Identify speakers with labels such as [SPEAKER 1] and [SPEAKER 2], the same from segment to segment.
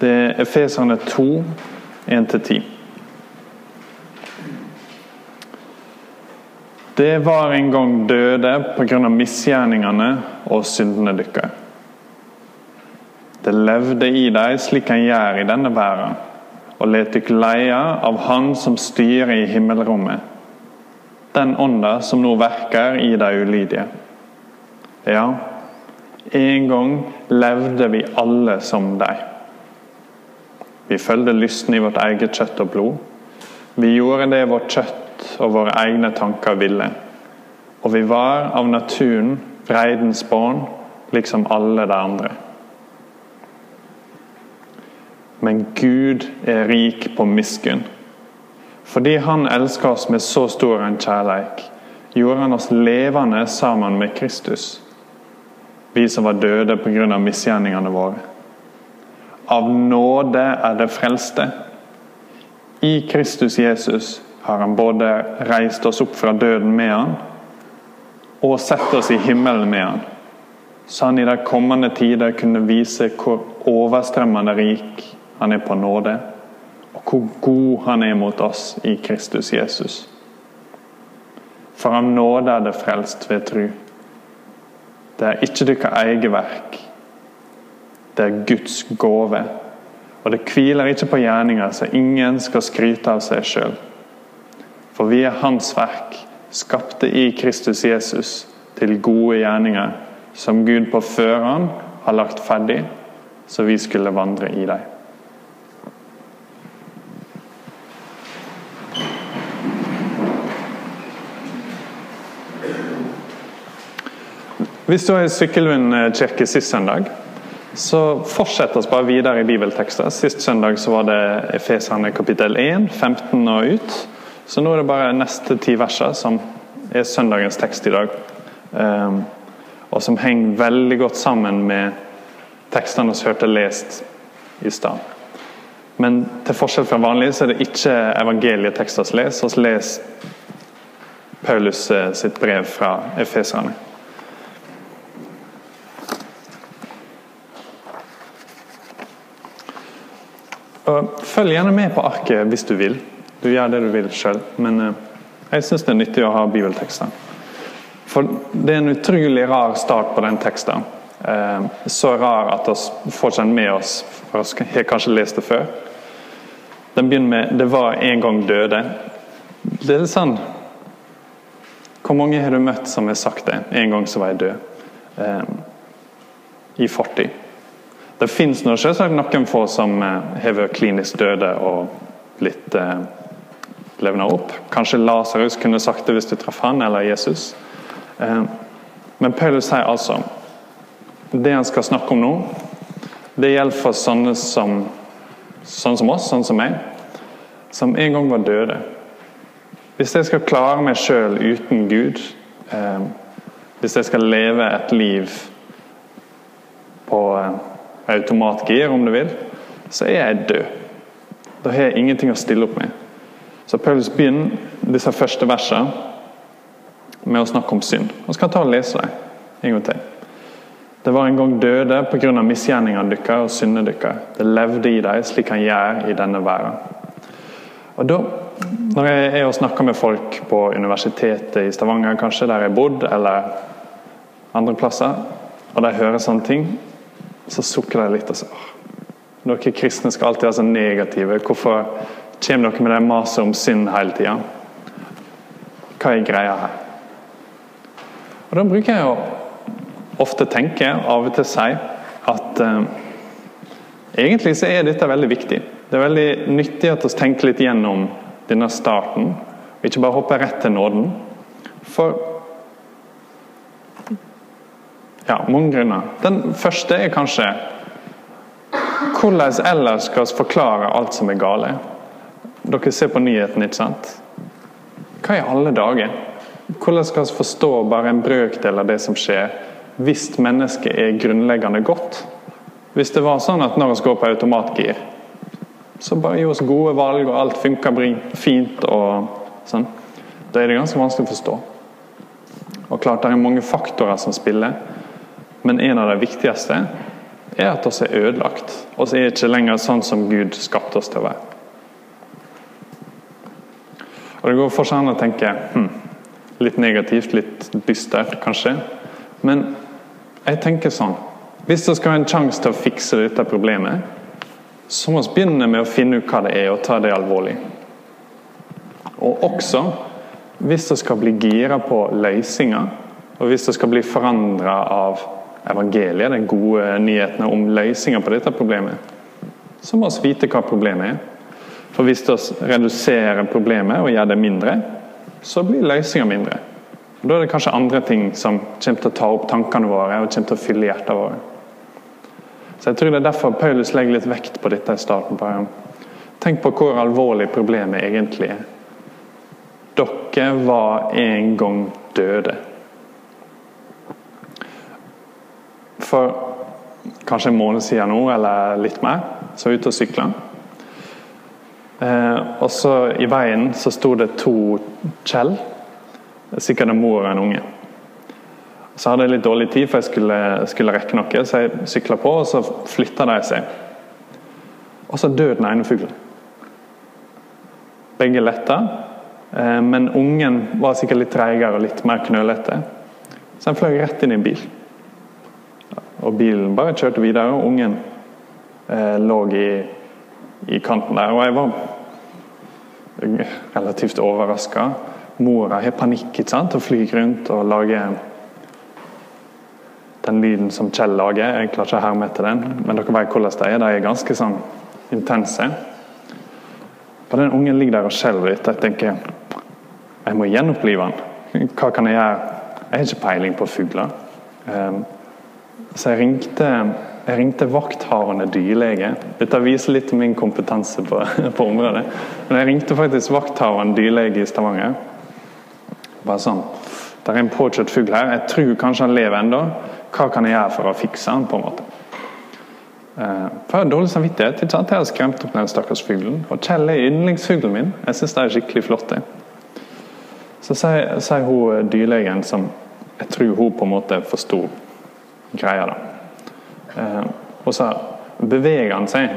[SPEAKER 1] Det er Efeserne 2, 1-10. Det var en gang døde pga. misgjerningene og syndene deres. Det levde i deg slik en gjør i denne verden, og let dere leie av Han som styrer i himmelrommet, den ånda som nå verker i de ulydige. Ja, en gang levde vi alle som deg. Vi følgde lysten i vårt eget kjøtt og blod. Vi gjorde det vårt kjøtt og våre egne tanker ville. Og vi var av naturen vreidens barn, liksom alle de andre. Men Gud er rik på miskunn. Fordi Han elsker oss med så stor en kjærleik, gjorde Han oss levende sammen med Kristus. Vi som var døde pga. misgjerningene våre. Av nåde er det frelste. I Kristus Jesus har Han både reist oss opp fra døden med Han, og sett oss i himmelen med Han, så Han i de kommende tider kunne vise hvor overstrømmende rik Han er på nåde, og hvor god Han er mot oss i Kristus Jesus. For av nåde er det frelst ved tru. Det er ikke deres eget verk. Det er Guds gave. Og det hviler ikke på gjerninger, så ingen skal skryte av seg sjøl. For vi er Hans verk, skapte i Kristus Jesus til gode gjerninger, som Gud på førhånd har lagt ferdig, så vi skulle vandre i dem. Vi står i Sykkylven kirke sist søndag, så fortsetter vi bare videre i bibeltekster. Sist søndag så var det Efeserne kapittel 1, 15 og ut. Så nå er det bare neste ti verser som er søndagens tekst i dag. Um, og som henger veldig godt sammen med tekstene vi hørte lest i stad. Men til forskjell fra vanlig så er det ikke evangelietekster vi leser. Vi leser Paulus eh, sitt brev fra Efeserne. Og følg gjerne med på arket hvis du vil. Du gjør det du vil sjøl. Men eh, jeg syns det er nyttig å ha bibeltekster. For det er en utrolig rar start på den teksten. Eh, så rar at vi får den med oss, for vi har kanskje lest det før. Den begynner med 'Det var en gang døde'. Det er sånn Hvor mange har du møtt som har sagt det? 'En gang så var jeg død'. Eh, I fortid. Det fins selvsagt noen få som eh, har vært klinisk døde og blitt eh, levna opp. Kanskje Lasarus kunne sagt det hvis du traff han, eller Jesus. Eh, men Paulus sier altså det han skal snakke om nå, det gjelder for sånne som, sånn som oss, sånn som meg, som en gang var døde. Hvis jeg skal klare meg sjøl uten Gud, eh, hvis jeg skal leve et liv på eh, automatgir, om du vil, så er jeg død. Da har jeg ingenting å stille opp med. Så Paulus begynner disse første versene med å snakke om synd. Og skal ta og lese dem en gang til. Det var en gang døde pga. misgjerningene deres og syndene deres. Det levde i dem slik han gjør i denne verden. Og da, Når jeg er og snakker med folk på universitetet i Stavanger, kanskje der jeg har bodd, eller andre plasser, og de hører sånne ting, så sukker de litt og sier dere kristne skal alltid være så negative. Hvorfor kommer dere med det maset om synd hele tida? Hva er greia her? Og Da bruker jeg å ofte tenke, av og til si, at eh, egentlig så er dette veldig viktig. Det er veldig nyttig at vi tenker litt gjennom denne starten, og ikke bare hopper rett til nåden. For ja, mange grunner. Den første er kanskje hvordan ellers skal vi forklare alt som er gale? Dere ser på nyhetene, ikke sant? Hva i alle dager? Hvordan skal vi forstå bare en brøkdel av det som skjer, hvis mennesket er grunnleggende godt? Hvis det var sånn at når vi går på automatgir, så bare gi oss gode valg, og alt funker fint og sånn, da er det ganske vanskelig å forstå. Og klart det er mange faktorer som spiller. Men en av de viktigste er at oss er ødelagt. Oss er ikke lenger sånn som Gud skapte oss til å være. Og Det går for seg an å tenke hm, litt negativt, litt dystert kanskje. Men jeg tenker sånn Hvis vi skal ha en sjanse til å fikse dette problemet, så må vi begynne med å finne ut hva det er, og ta det alvorlig. Og også, hvis det skal bli gira på løsninger, og hvis det skal bli forandra av evangeliet, de gode nyhetene om løsninger på dette problemet, så må vi vite hva problemet er. For hvis vi reduserer problemet og gjør det mindre, så blir løsninga mindre. Og Da er det kanskje andre ting som kommer til å ta opp tankene våre og kommer til å fylle hjertene våre. Så jeg tror Det er derfor Paulus legger litt vekt på dette i starten. Bare. Tenk på hvor alvorlig problemet egentlig er. Dere var en gang døde. For kanskje en måned siden nå, eller litt mer, så var jeg ute og sykla. Eh, og så I veien så sto det to Kjell, sikkert en mor og en unge. Så hadde jeg litt dårlig tid, for jeg skulle, skulle rekke noe, så jeg sykla på, og så flytta de seg. Og så døde den ene fuglen. Begge letta, eh, men ungen var sikkert litt treigere og litt mer knølete. Så han fløy rett inn i en bil. Og bilen bare kjørte videre, og ungen eh, lå i i kanten der. Og jeg var relativt overraska. Mora har panikk ikke sant? og flyr rundt og lager den lyden som Kjell lager. Jeg klarer ikke å herme etter den, men dere vet hvordan de er. De er ganske sånn intense. Og Den ungen ligger der og skjelver litt. Jeg tenker jeg må gjenopplive han. Hva kan jeg gjøre? Jeg har ikke peiling på fugler. Um, så jeg ringte jeg ringte vakthavende dyrlege. Dette viser litt min kompetanse på, på, området. Men jeg ringte faktisk vakthavende dyrlege i Stavanger. Bare sånn Det er en påkjørt fugl her. Jeg tror kanskje han lever ennå. Hva kan jeg gjøre for å fikse han på en måte? Eh, for jeg har dårlig samvittighet. ikke? Jeg har skremt opp den stakkars fuglen. Og Kjell er yndlingsfuglen min. Jeg syns det er skikkelig flott. det. Så sier, sier hun dyrlegen som Jeg tror hun på en måte forsto greia, da. Eh, og så beveger han seg.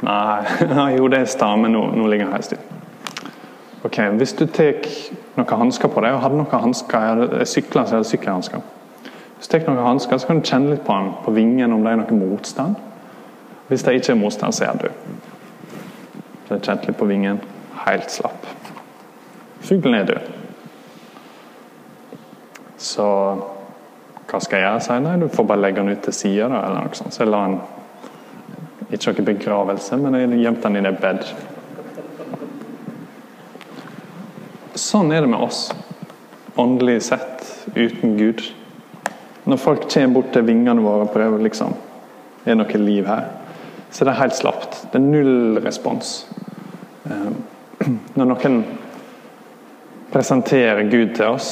[SPEAKER 1] Nei, jo det er stammen. nå, nå, ligger han helt stille. Ok, Hvis du tar noen hansker på deg, og hadde noen hansker, jeg sykler så jeg hadde sykkelhansker. Hvis du tar noen hansker, så kan du kjenne litt på han, på vingen om det er noe motstand. Hvis det ikke er motstand, så er du. Så jeg kjente litt på vingen. Helt slapp. Fuglen er død. Så hva skal jeg gjøre? Nei, du får bare legge den ut til sida, eller noe sånt. Så jeg la den Ikke noen begravelse, men jeg gjemte den i det bed. Sånn er det med oss, åndelig sett, uten Gud. Når folk kommer bort til vingene våre og prøver liksom Er det noe liv her? Så det er helt slapt. Det er null respons. Ehm, når noen presenterer Gud til oss,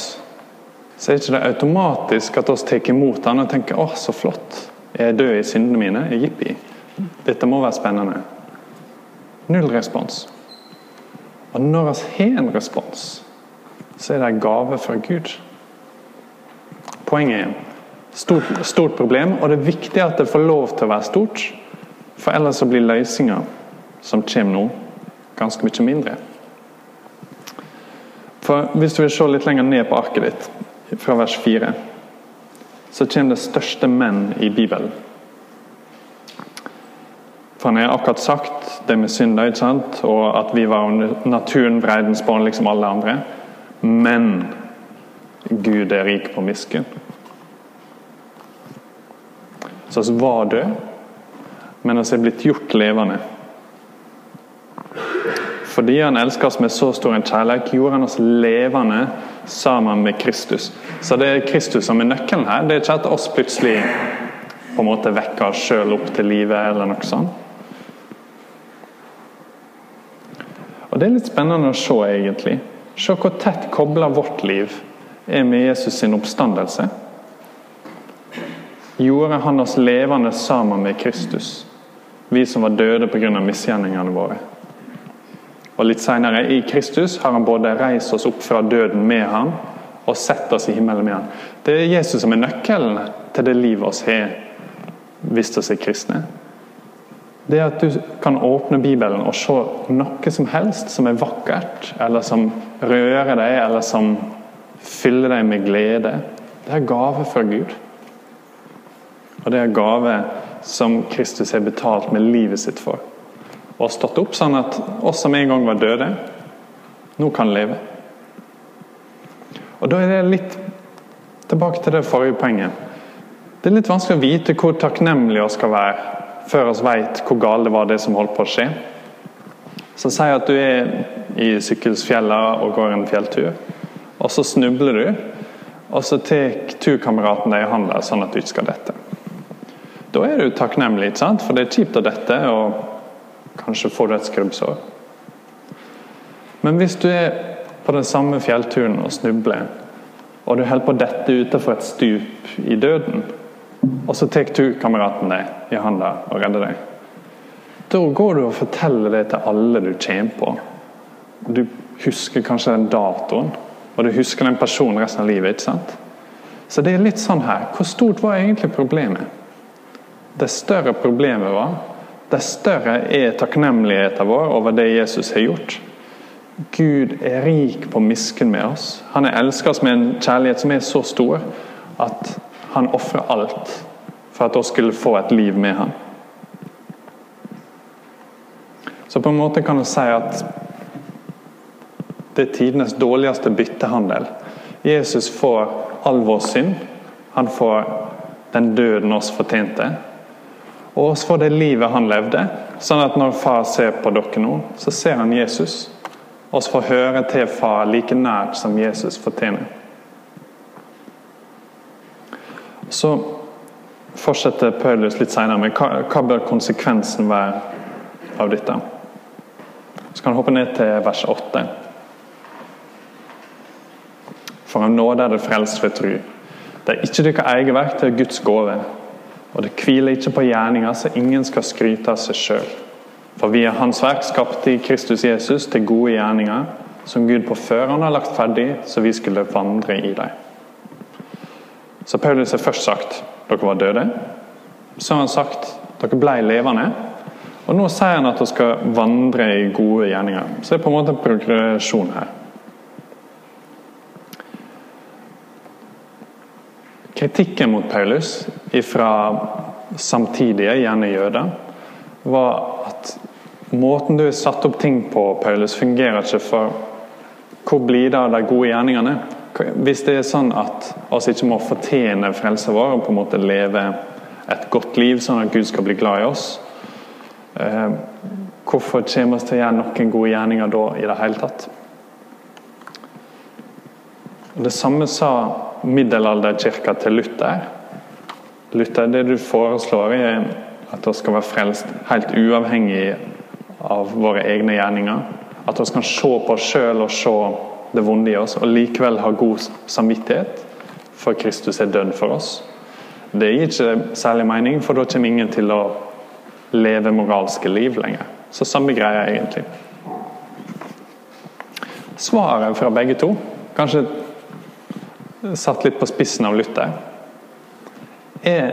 [SPEAKER 1] så er det ikke automatisk at vi tar imot han og tenker 'Å, så flott. Jeg er død i syndene mine. Jippi. Dette må være spennende'. Null respons. Og når vi har en respons, så er det en gave fra Gud. Poenget er stort, stort problem, og det er viktig at det får lov til å være stort. For ellers så blir løsninga som kommer nå, ganske mye mindre. For Hvis du vil se litt lenger ned på arket ditt, fra vers 4, så kommer det største menn i Bibelen. For han har akkurat sagt det med synder, ikke sant? og at vi var naturen breidens barn, liksom alle andre. Men Gud er rik på miskunn. Så vi var døde, men vi er blitt gjort levende. Fordi han elsker oss med så stor en kjærlighet, gjorde han oss levende sammen med Kristus. Så det er Kristus som er nøkkelen her. Det er ikke at oss plutselig på en måte vekker oss sjøl opp til livet, eller noe sånt. Og Det er litt spennende å se, egentlig. Se hvor tett kobla vårt liv er med Jesus sin oppstandelse. Gjorde han oss levende sammen med Kristus, vi som var døde pga. misgjerningene våre. Og litt senere, i Kristus har han både reist oss opp fra døden med ham og sett oss i himmelen med ham. Det er Jesus som er nøkkelen til det livet oss har hvis vi er kristne. Det at du kan åpne Bibelen og se noe som helst som er vakkert, eller som rører deg, eller som fyller deg med glede, det er gave fra Gud. Og det er gave som Kristus har betalt med livet sitt for. Og har stått opp sånn at oss som en gang var døde, nå kan leve. Og da er det litt tilbake til det forrige poenget. Det er litt vanskelig å vite hvor takknemlige vi skal være før vi vet hvor galt det var det som holdt på å skje. Så si at du er i Sykkylsfjella og går en fjelltur, og så snubler du. Og så tar turkameraten deg i hånda sånn at du ikke skal dette. Da er du takknemlig, ikke sant? for det er kjipt å dette, og kanskje får du et skrubbsår. Men hvis du er på den samme fjellturen og snubler, og du holder på å dette utenfor et stup i døden, og så tar turkameraten deg i hånda og redder deg, da går du og forteller det til alle du kommer på. Du husker kanskje den datoen, og du husker den personen resten av livet. ikke sant? Så det er litt sånn her. Hvor stort var egentlig problemet? Det større problemet var, dess større er takknemligheten vår over det Jesus har gjort. Gud er rik på miskunn med oss. Han er elsket oss med en kjærlighet som er så stor at han ofrer alt for at vi skulle få et liv med ham. Så på en måte kan du si at det er tidenes dårligste byttehandel. Jesus får all vår synd. Han får den døden oss fortjente. Og oss for det livet han levde. Sånn at når far ser på dere nå, så ser han Jesus. Oss får høre til far like nært som Jesus fortjener. Så fortsetter Paulus litt senere med hva, bør konsekvensen være av dette. Så kan vi hoppe ned til vers 8. For av nåde er det frelst ved tru. Det er ikke deres eget verk, det er Guds gave. Og det hviler ikke på gjerninger, så ingen skal skryte av seg sjøl. For vi er Hans verk, skapt i Kristus Jesus til gode gjerninger, som Gud på førhånd har lagt ferdig, så vi skulle vandre i dem. Så Paulus har først sagt dere var døde. Så har han sagt dere ble levende. Og nå sier han at dere skal vandre i gode gjerninger. Så det er på en måte en progresjon her. Kritikken mot Paulus fra samtidige, gjerne jøder, var at måten du har satt opp ting på, Paulus, fungerer ikke for hvor blir det av de gode gjerningene? Hvis det er sånn at oss ikke må fortjene frelsen vår og på en måte leve et godt liv, sånn at Gud skal bli glad i oss, eh, hvorfor kommer vi til å gjøre noen gode gjerninger da i det hele tatt? Det samme sa middelalderkirka til Luther. Luther, Det du foreslår, er at vi skal være frelst helt uavhengig av våre egne gjerninger. At vi kan se på oss sjøl og se det vonde i oss, og likevel ha god samvittighet, for Kristus er død for oss. Det gir ikke særlig mening, for da kommer ingen til å leve moralske liv lenger. Så samme greia, egentlig. Svaret fra begge to, kanskje satt litt på spissen av Luther, er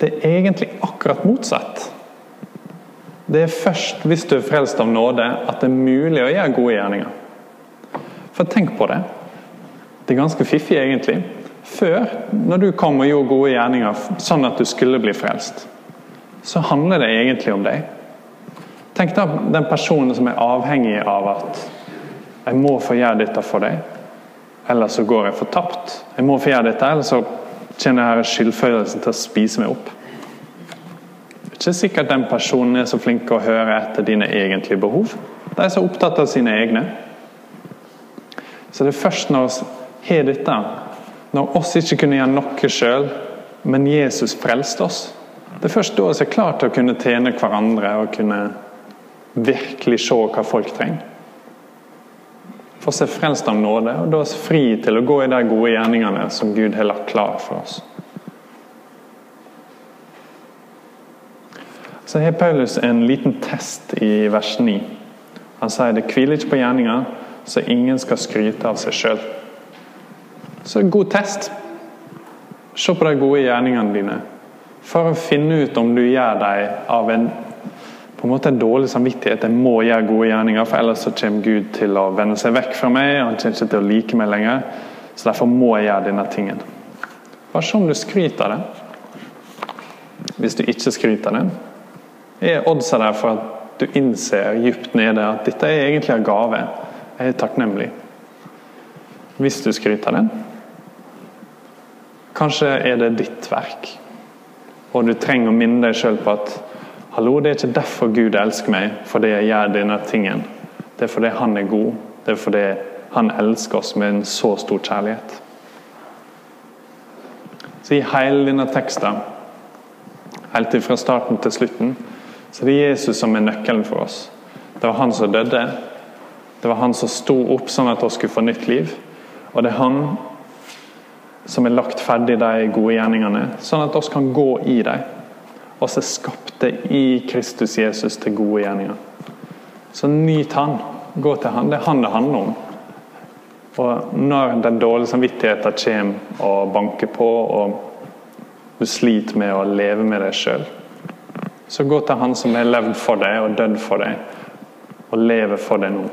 [SPEAKER 1] det egentlig akkurat motsatt. Det er først hvis du er frelst av nåde, at det er mulig å gjøre gode gjerninger. For tenk på det. Det er ganske fiffig, egentlig. Før, når du kom og gjorde gode gjerninger sånn at du skulle bli frelst, så handler det egentlig om deg. Tenk da den personen som er avhengig av at 'jeg må få gjøre dette for deg'. Eller så går jeg fortapt. Jeg må få gjøre dette, eller så kjenner jeg skyldfølelsen til å spise meg opp. Det er ikke sikkert den personen er så flink å høre etter dine egentlige behov. De er så opptatt av sine egne. Så det er først når vi har dette, når oss ikke kunne gjøre noe sjøl, men Jesus frelste oss, det er først da vi er klare til å kunne tjene hverandre og kunne virkelig se hva folk trenger. Oss er frelst av nåde, og da vi fri til å gå i de gode gjerningene som Gud har lagt klar for oss. Så har Paulus en liten test i vers 9. Han sier det hviler ikke på gjerninger, så ingen skal skryte av seg sjøl. Så god test. Se på de gode gjerningene dine. For å finne ut om du gjør dem av en på en måte en dårlig samvittighet. Jeg må gjøre gode gjerninger, for ellers så kommer Gud til å vende seg vekk fra meg. Han kommer ikke til å like meg lenger, så derfor må jeg gjøre denne tingen. Bare se om du skryter av det. Hvis du ikke skryter av det, er oddsa der for at du innser dypt nede at dette er egentlig en gave. Jeg er takknemlig. Hvis du skryter av den, kanskje er det ditt verk. Og du trenger å minne deg sjøl på at hallo, det er ikke derfor Gud elsker meg, fordi jeg gjør denne tingen. Det er fordi han er god. Det er fordi han elsker oss med en så stor kjærlighet. Så i hele denne teksten, helt fra starten til slutten, så det er Jesus som er nøkkelen for oss. Det var han som døde. Det var han som sto opp sånn at vi skulle få nytt liv. Og det er han som har lagt ferdig de gode gjerningene, sånn at vi kan gå i dem. Oss er skapte i Kristus Jesus til gode gjerninger. Så nyt han. Gå til han. Det er han det handler om. Og når den dårlige samvittigheten kommer og banker på, og du sliter med å leve med deg sjøl, så gå til han som har levd for deg og dødd for deg, og lever for deg nå.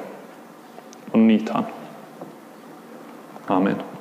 [SPEAKER 1] Og nyt han. Amen.